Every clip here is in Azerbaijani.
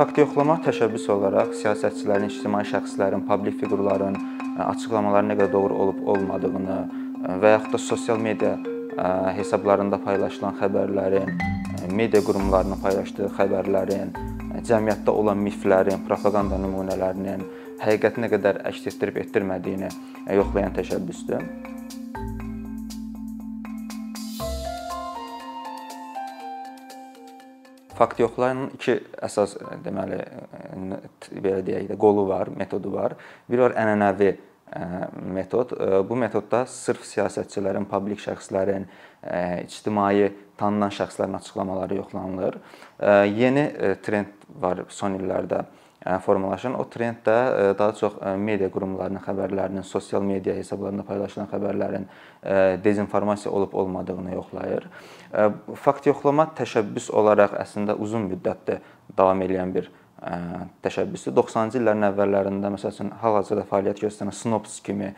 Fakt yoxlama təşəbbüs olaraq siyasətçilərin, ictimai şəxslərin, publik fiqurların açıqlamaları nə qədər doğru olub-olmadığını və yaxud da sosial media hesablarında paylaşılan xəbərlərin, media qurumlarının paylaşdığı xəbərlərin, cəmiyyətdə olan miflərin, propaqanda nümunələrinin həqiqəti nə qədər əks etdirib etdirmədiyini yoxlayan təşəbbüsdür. Fakt yoxlamanın iki əsas deməli belə deyək də qolu var, metodu var. Biri var ənənəvi metod. Bu metodda sırf siyasətçilərin, publik şəxslərin, ictimai tanınan şəxslərin açıqlamaları yoxlanılır. Yeni trend var son illərdə formalaşan. O trend də daha çox media qurumlarının xəbərlərinin, sosial media hesablarında paylaşılan xəbərlərin dezinformasiya olub-olmadığını yoxlayır. Fakt yoxlama təşəbbüs olaraq əslində uzun müddətdir davam edən bir təşəbbüsü 90-cı illərin əvvəllərində məsəl üçün hal-hazırda fəaliyyət göstərən Snops kimi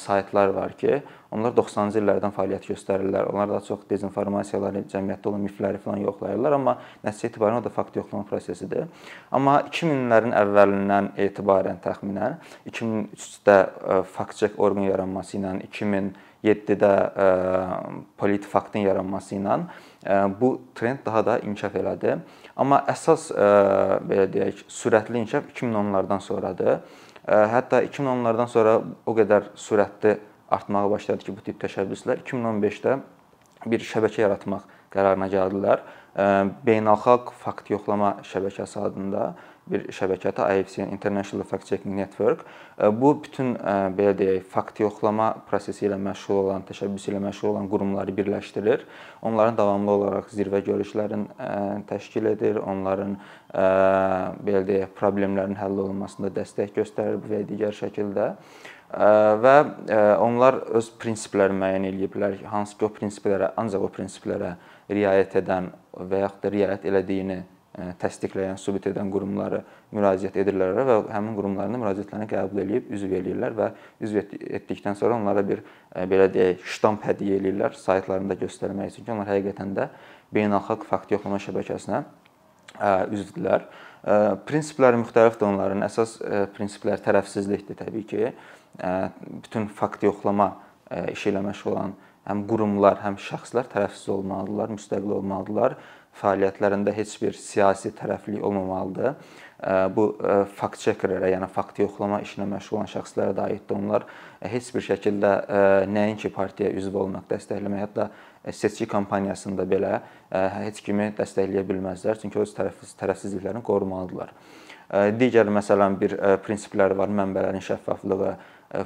saytlar var ki, onlar 90-cı illərdən fəaliyyət göstərirlər. Onlar daha çox dezinformasiyaları, cəmiyyətdə olan mifləri falan yoxlayırlar, amma nəticə etibarilə o da fakt yoxlama prosesidir. Amma 2000-lərin əvvəlindən etibarən təxminən 2003-də fakt-çek orqan yaranması ilə 2007-də Politfaktın yaranması ilə bu trend daha da inkişaf elədi. Amma əsas belə deyək, sürətli inkişaf 2010-lardan sonradır. Hətta 2010-lardan sonra o qədər sürətli artmağa başladı ki, bu tip təşəbbüslər 2015-də bir şəbəkə yaratmaq qərarına gəldilər. Beynəlxalq fakt yoxlama şəbəkəsi adında bir şəbəkədir, IFCN International Fact Checking Network. Bu bütün belə deyək, fakt yoxlama prosesi ilə məşğul olan, təşəbbüs ilə məşğul olan qurumları birləşdirir. Onların davamlı olaraq zirvə görüşlərin təşkil edir, onların belə deyək, problemlərin həll olunmasında dəstək göstərir və digər şəkildə və onlar öz prinsiplərini müəyyən ediblər. Hansı ki, o prinsiplərə, ancaq o prinsiplərə riayət edən və yaxud da riayət elədiyini təsdiqləyən, sübut edən qurumlara müraciət edirlər və həmin qurumların müraciətlərini qəbul edib üzv eləyirlər və üzv etdikdən sonra onlara bir belə deyək, ştamp hədiyyə eləyirlər saytlarında göstərmək üçün ki, onlar həqiqətən də beynəlxalq fakt yoxlama şəbəkəsinə üzvdürlər. Prinsipləri müxtəlifdir onların. Əsas prinsiplər tərəfsizlikdir təbii ki. Bütün fakt yoxlama işi ilə məşğul olan həm qurumlar, həm şəxslər tərəfsiz olmalıdırlar, müstəqil olmalıdırlar fəaliyyətlərində heç bir siyasi tərəflik olmamalıdır. Bu fakt checkerlərə, yəni fakt yoxlama işinə məşğul olan şəxslərə də aiddir. Onlar heç bir şəkildə nəinki partiyaya üzv olmaq, dəstəkləmək, hətta seçki kampaniyasında belə heç kimi dəstəkləyə bilməzlər, çünki öz tərəfsiz tərəfsizliklərini qorumalıdırlar. Digər məsələn bir prinsipləri var, mənbələrin şəffaflığı,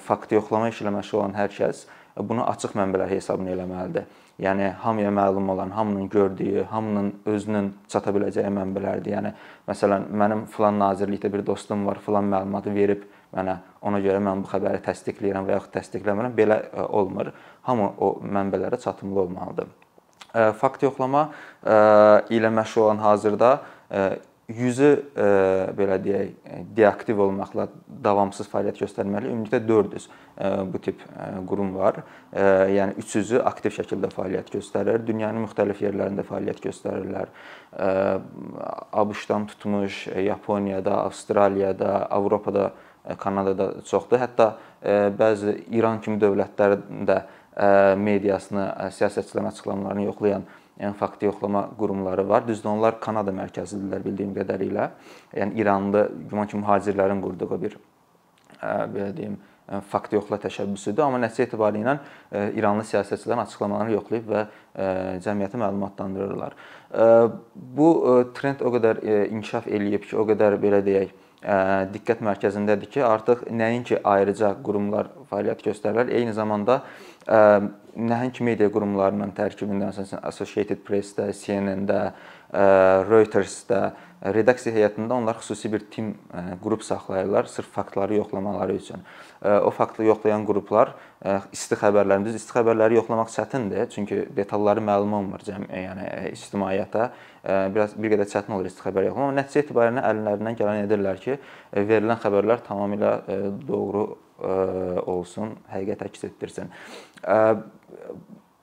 fakt yoxlama işi ilə məşğul olan hər kəs bunu açıq mənbələr hesabına eləməlidir. Yəni hamıya məlum olan, hamının gördüyü, hamının özünün çata biləcəyi mənbələrdir. Yəni məsələn, mənim filan nazirlikdə bir dostum var, filan məlumatı verib mənə, ona görə mən bu xəbəri təsdiqləyirəm və yaxud təsdiqləmirəm. Belə olmur. Hamı o mənbələrə çatımlı olmalıdır. Fakt yoxlama ilə məşğul olan hazırda yüzü belə deyək, deaktiv olmaqla davamsız fəaliyyət göstərməli ümumilikdə 400 bu tip qurum var. Yəni 300-ü aktiv şəkildə fəaliyyət göstərir. Dünyanın müxtəlif yerlərində fəaliyyət göstərirlər. ABŞ-dan tutmuş, Yaponiyada, Avstraliyada, Avropada, Kanadada çoxdur. Hətta bəzi İran kimi dövlətlərin də mediasını, siyasətçilərin açıqlamalarını yoxlayan yəni fakt yoxlama qurumları var. Düzdür, onlar Kanada mərkəzlidirlər bildiyim qədərilə. Yəni İranlı güman ki, mühacirlərin qurduğu bir belə deyim, fakt yoxla təşəbbüsüdür, amma nəticə etibarilə İranlı siyasətçilərin açıqlamalarını yoxlayıb və cəmiyyəti məlumatlandırırlar. Bu trend o qədər inkişaf eləyib ki, o qədər belə deyək, diqqət mərkəzindədir ki, artıq nəinki ayrıca qurumlar fəaliyyət göstərirlər, eyni zamanda nəhəng media qurumlarının tərkibində, məsələn, Associated Press-də, CNN-də, Reuters-də, redaksiya heyətində onlar xüsusi bir tim qrup saxlayırlar sırf faktları yoxlamaları üçün. O faktı yoxlayan qruplar isti xəbərlərini, düz isti xəbərləri yoxlamaq çətindir, çünki detalları məlum olmur cəm, yəni ictimaiyyətə. Biraz bir qədər çətin olur isti xəbər yoxlamaq, amma nəticə etibarilə əllərindən gələn edirlər ki, verilən xəbərlər tamamilə doğru olsun, həqiqət əks etdirsin.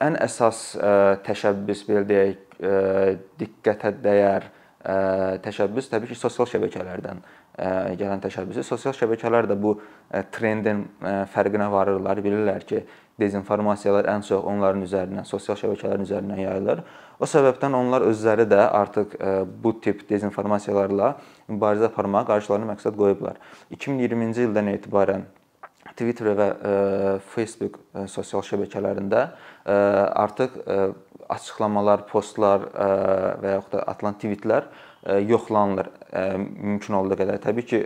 Ən əsas təşəbbüs belə deyək, diqqətə dəyər təşəbbüs təbii ki, sosial şəbəkələrdən gələn təşəbbüsdür. Sosial şəbəkələr də bu trendin fərqinə varırlar, bilirlər ki, dezinformasiyalar ən çox onların üzərindən, sosial şəbəkələrin üzərindən yayılır. O səbəbdən onlar özləri də artıq bu tip dezinformasiyalarla mübarizə aparmağa qarşılarına məqsəd qoyublar. 2020-ci ildən etibarən Twitter və Facebook sosial şəbəkələrində artıq açıqlamalar, postlar və yaxud da atılan tweetlər yoxlanılır mümkün olduğu qədər. Təbii ki,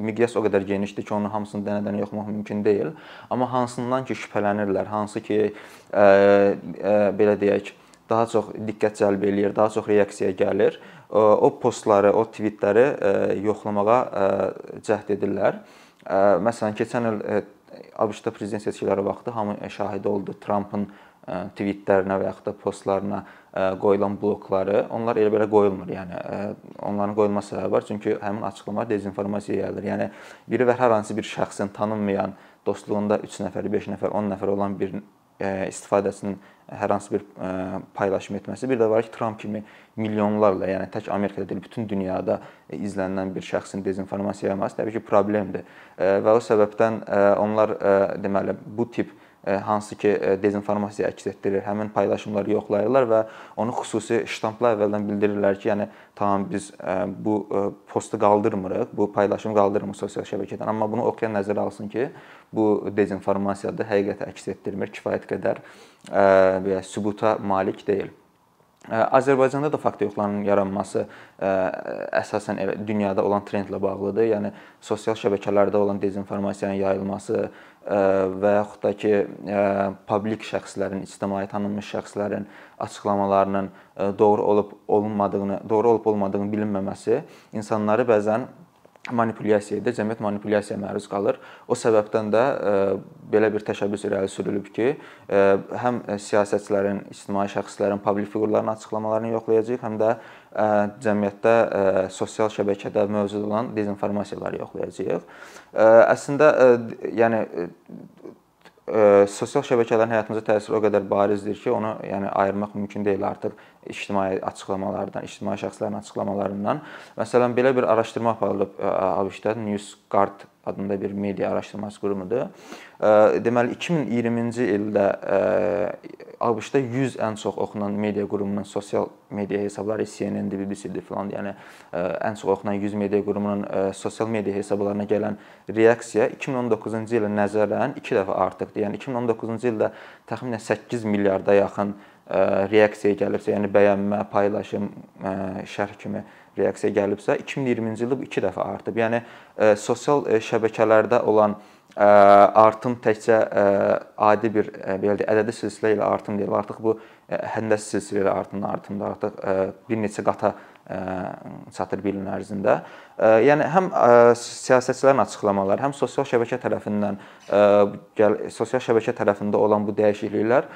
miqyas o qədər genişdir ki, onun hamısını dənə-dənə yoxlamaq mümkün deyil. Amma hansından ki şübhələnirlər, hansı ki belə deyək, daha çox diqqət cəlb eləyir, daha çox reaksiya gəlir, o postları, o tweetləri yoxlamağa cəhd edirlər. Məsələn, keçən il ABŞ-da prezident seçkiləri vaxtı hamı şahidi oldu Trampın tweetlərinə və yaxud da postlarına qoyulan blokları, onlar elə belə qoyulmur. Yəni onların qoyulma səbəbi var, çünki həmin açıqlamalar dezinformasiya yayılır. Yəni biri və hər hansı bir şəxsin tanınmayan, dostluğunda 3 nəfər, 5 nəfər, 10 nəfər olan bir istifadəçinin hər hansı bir paylaşım etməsi, bir də var ki, Tramp kimi milyonlarla, yəni tək Amerikada deyil, bütün dünyada izlənilən bir şəxsin dezinformasiya yayması təbii ki, problemdir. Və o səbəbdən onlar deməli bu tip hansı ki dezinformasiya əks etdirir, həmin paylaşımları yoxlayırlar və onu xüsusi ştampla əvvəldən bildirirlər ki, yəni tamam biz bu postu qaldırmırıq, bu paylaşımı qaldırmırıq sosial şəbəkədən. Amma bunu oxuyan nəzərə alsın ki, bu dezinformasiyadır, həqiqəti əks etdirmir, kifayət qədər belə sübuta malik deyil. Azərbaycanda da fakt yoxlarının yaranması əsasən dünyada olan trendlə bağlıdır. Yəni sosial şəbəkələrdə olan dezinformasiyanın yayılması və yaxud da ki, publik şəxslərin, ictimai tanınmış şəxslərin açıqlamalarının doğru olub olmadığını, doğru olub olmadığını bilinməməsi insanları bəzən manipulyasiya edir, cəmiyyət manipulyasiyaya məruz qalır. O səbəbdən də belə bir təşəbbüs irəli sürülüb ki, həm siyasətçilərin, ictimai şəxslərin, publik fiqurların açıqlamalarını yoxlayacağıq, həm də cəmiyyətdə sosial şəbəkədə mövcud olan dezinformasiyaları yoxlayacağıq. Əslində yəni sosial şəbəkələrin həyatımıza təsiri o qədər barizdir ki, onu yəni ayırmaq mümkün deyil artıq ictimai açıqlamalardan, ictimai şəxslərin açıqlamalarından. Məsələn, belə bir araşdırma aparılıb ABŞ-da NewsGuard adında bir media araşdırması qurumudur. Deməli 2020-ci ildə ABŞ-da 100 ən çox oxunan media qurumunun sosial media hesabları CNN-dir, BBC-dir filan, yəni ən çox oxunan 100 media qurumunun sosial media hesablarına gələn reaksiya 2019-cu ilə nəzərən 2 dəfə artıqdır. Yəni 2019-cu ildə təxminən 8 milyarda yaxın reaksiya gəlibsə, yəni bəyənmə, paylaşım, şərh kimi reaksiya gəlibsə, 2020-ci ildə bu 2 dəfə artıb. Yəni sosial şəbəkələrdə olan artım təkcə adi bir belə deyək, ədədi silsilə ilə artım deyil. Artıq bu həndəs silsilə ilə artımdan artımdır. Artıq bir neçə qata çatır bir ilin ərzində. Yəni həm siyasətçilərin açıqlamaları, həm sosial şəbəkə tərəfindən sosial şəbəkə tərəfində olan bu dəyişikliklər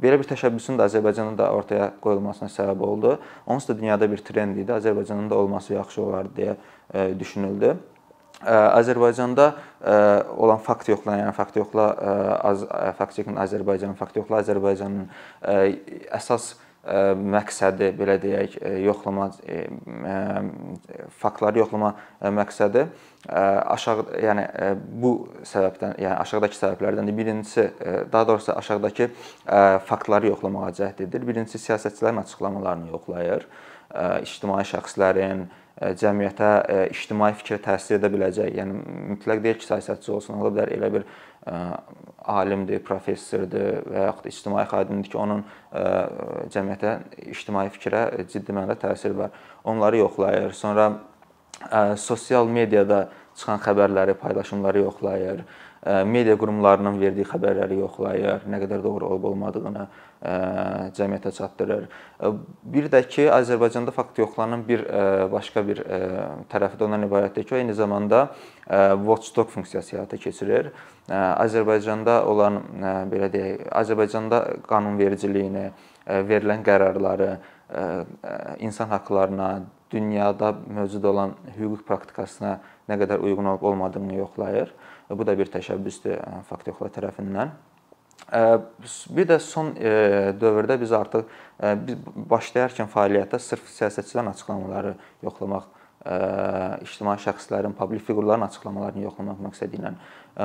belə bir təşəbbüsün də Azərbaycanda da ortaya qoyulmasına səbəb oldu. Onsuz da dünyada bir trend idi. Azərbaycanın da olması yaxşı olardı deyə düşünüldü. Azərbaycanda olan fakt yoxlayan, yəni fakt yoxla fakt checkin Azərbaycan, fakt yoxla Azərbaycanın əsas məqsədi belə deyək, yoxlama faktları yoxlama məqsədi aşağı yəni bu səbəbdən, yəni aşağıdakı səbəblərdəndir. Birincisi, daha doğrusu aşağıdakı faktları yoxlamağa cəhd edir. Birincisi siyasətçilərin açıqlamalarını yoxlayır. İctimai şəxslərin, cəmiyyətə ictimai fikrə təsir edə biləcək, yəni mütləq deyil ki, siyasətçi olsun, ola bilər elə bir alimdir, professordur və yaxud ictimai xadimdir ki, onun cəmiyyətə, ictimai fikrə ciddi mənada təsiri var. Onları yoxlayır. Sonra sosial mediada çıxan xəbərləri, paylaşımları yoxlayır. Media qurumlarının verdiyi xəbərləri yoxlayır, nə qədər doğru olub-olmadığını cəmiyyətə çatdırır. Bir də ki, Azərbaycanda fakt yoxlanan bir başqa bir tərəfi də ondan ibarətdir ki, o eyni zamanda watchdog funksiyası həyata keçirir. Azərbaycanda olan belə deyək, Azərbaycanda qanunvericiliyini, verilən qərarları, insan haqqlarına, dünyada mövcud olan hüquq praktikasına nə qədər uyğun olub olmadığını yoxlayır. Bu da bir təşəbbüsdür fakt yoxla tərəfindən. Bir də son dövrdə biz artıq biz başlayarkən fəaliyyətə sırf siyasətçilərin açıqlamaları yoxlamaq, ictimai şəxslərin, publik fiqurların açıqlamalarını yoxlamaq məqsədi ilə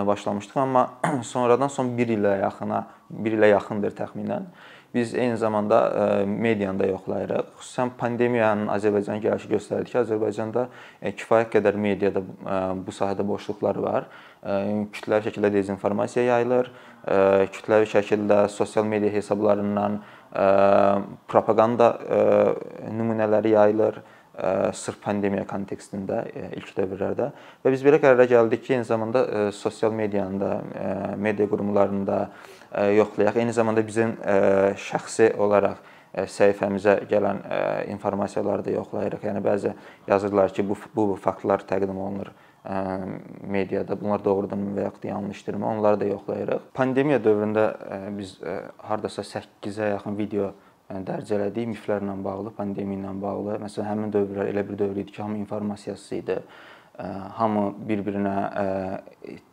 başlamışdıq, amma sonradan son 1 ilə yaxına, 1 ilə yaxındır təxminən biz eyni zamanda medianı da yoxlayırıq. Xüsusən pandemiyanın Azərbaycana gəlişi göstərdi ki, Azərbaycanda kifayət qədər mediada bu sahədə boşluqlar var. Kütləvi şəkildə dezinformasiya yayılır, kütləvi şəkildə sosial media hesablarından propaqanda nümunələri yayılır sırf pandemiya kontekstində ilk dövrlərdə və biz belə qərara gəldik ki, eyni zamanda sosial medianın da, media qurumlarında yoxlayaq. Eyni zamanda bizim şəxsi olaraq səhifəmizə gələn informasiyaları da yoxlayırıq. Yəni bəzi yazırlar ki, bu bu faktlar təqdim olunur mediada. Bunlar doğrudanmı və yaxud yanlışdırmı? Onları da yoxlayırıq. Pandemiya dövründə biz hardasa 8-ə yaxın video dərc elədik miflərlə bağlı, pandemiya ilə bağlı. Məsələn, həmin dövrlər elə bir dövr idi ki, hamı informatsiyasız idi. Hamı bir-birinə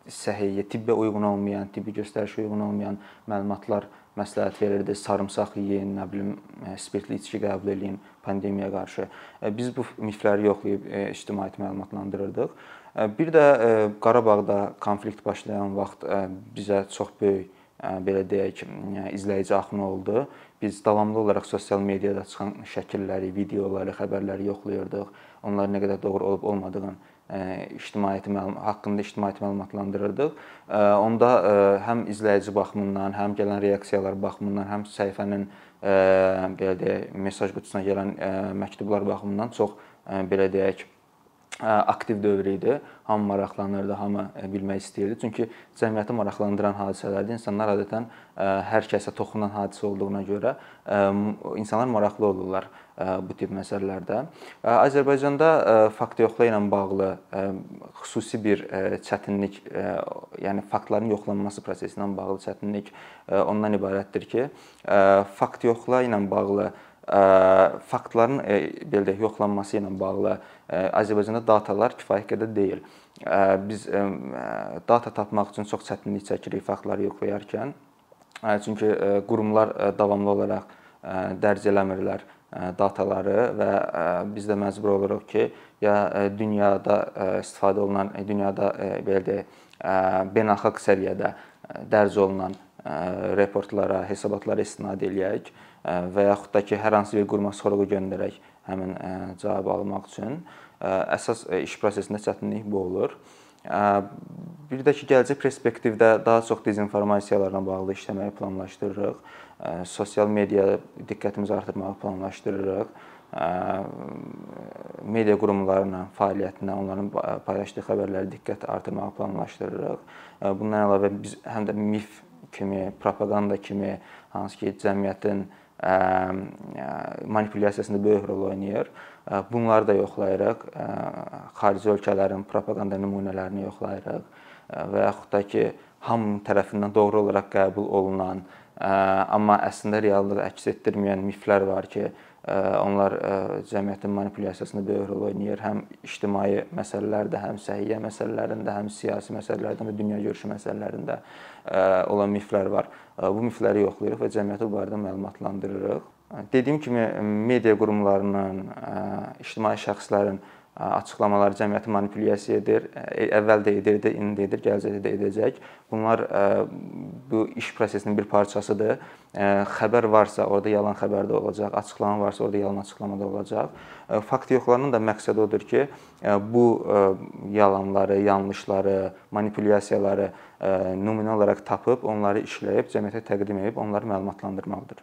səhiyyə, tibbə uyğun olmayan, tibbi göstərişə uyğun olmayan məlumatlar məsləhət verirdi. Sarımsaq yeyin, nə bilim, spirtli içki qəbul eləyin pandemiyaya qarşı. Biz bu mifləri yoxlayıb ictimaiyyəti məlumatlandırırdıq. Bir də Qarabağda konflikt başlayan vaxt bizə çox böyük belə deyək, izləyici axını oldu. Biz davamlı olaraq sosial mediada çıxan şəkilləri, videoları, xəbərləri yoxlayırdıq. Onlar nə qədər doğru olub olmadığını ictimaiyyəti məlumat haqqında ictimaiyyəti məlumatlandırırdıq. Onda həm izləyici baxımından, həm gələn reaksiyalar baxımından, həm səhifənin belə deyək, mesaj qutusuna gələn məktublar baxımından çox belə deyək, aktiv dövr idi. Hamı maraqlanırdı, hamı bilmək istəyirdi. Çünki cəmiyyəti maraqlandıran hadisələrdə insanlar adətən hər kəsə toxunan hadisə olduğuna görə insanlar maraqlı olurlar bu tip məsələlərdə. Azərbaycanda fakt yoxla ilə bağlı xüsusi bir çətinlik, yəni faktların yoxlanması prosesi ilə bağlı çətinlik ondan ibarətdir ki, fakt yoxla ilə bağlı faktların belə deyək, yoxlanması ilə bağlı Azərbaycanda datalar kifayət qədər deyil. Biz data tapmaq üçün çox çətinlik çəkirik faktları yoxlayarkən. Çünki qurumlar davamlı olaraq dərc eləmirlər dataları və biz də məcbur oluruq ki, ya dünyada istifadə olunan, dünyada belə deyək, beynəlxalq səviyyədə dərc olunan reportlara, hesabatlara istinad eləyək və yaxud da ki, hər hansı bir quruma sorğu göndərək həmin cavabı almaq üçün əsas iş prosesində çətinlik bu olur. Bir də ki, gələcək perspektivdə daha çox dezinformasiyalarla bağlı işləməyi planlaşdırırıq. Sosial mediaya diqqətimizi artırmağı planlaşdırırıq. Media qurumlarına fəaliyyətinə, onların paylaşdığı xəbərlərə diqqət artırmağı planlaşdırırıq. Bundan əlavə biz həm də mif kimi, propaqanda kimi hansı ki, cəmiyyətin manipulyasiyasında böyük rol oynayır. Bunları da yoxlayırıq. Xarici ölkələrin propaqanda nümunələrini yoxlayırıq və yaxud da ki, hamı tərəfindən doğru olaraq qəbul olunan, amma əslində reallığı əks etdirməyən miflər var ki, onlar cəmiyyətin manipulyasiyasında böyük rol oynayır. Həm ictimai məsələlərdə, həm səhiyyə məsələlərində, həm siyasi məsələlərdə və dünyagörüşü məsələlərində olan miflər var. Bu mifləri yoxlayırıq və cəmiyyəti bu barədə məlumatlandırırıq. Dediyim kimi media qurumlarının, ictimai şəxslərin açıqlamaları cəmiyyəti manipulyasiya edir. Əvvəl də edirdi, indi edir, gələcəkdə də edəcək. Bunlar bu iş prosesinin bir parçasıdır. Xəbər varsa, orada yalan xəbər də olacaq, açıqlama varsa, orada yalan açıqlama da olacaq. Fakt yoxlarının da məqsədi odur ki, bu yalanları, yanlışları, manipulyasiyaları nümunə olaraq tapıb, onları işləyib cəmiyyətə təqdim edib, onları məlumatlandırmaqdır.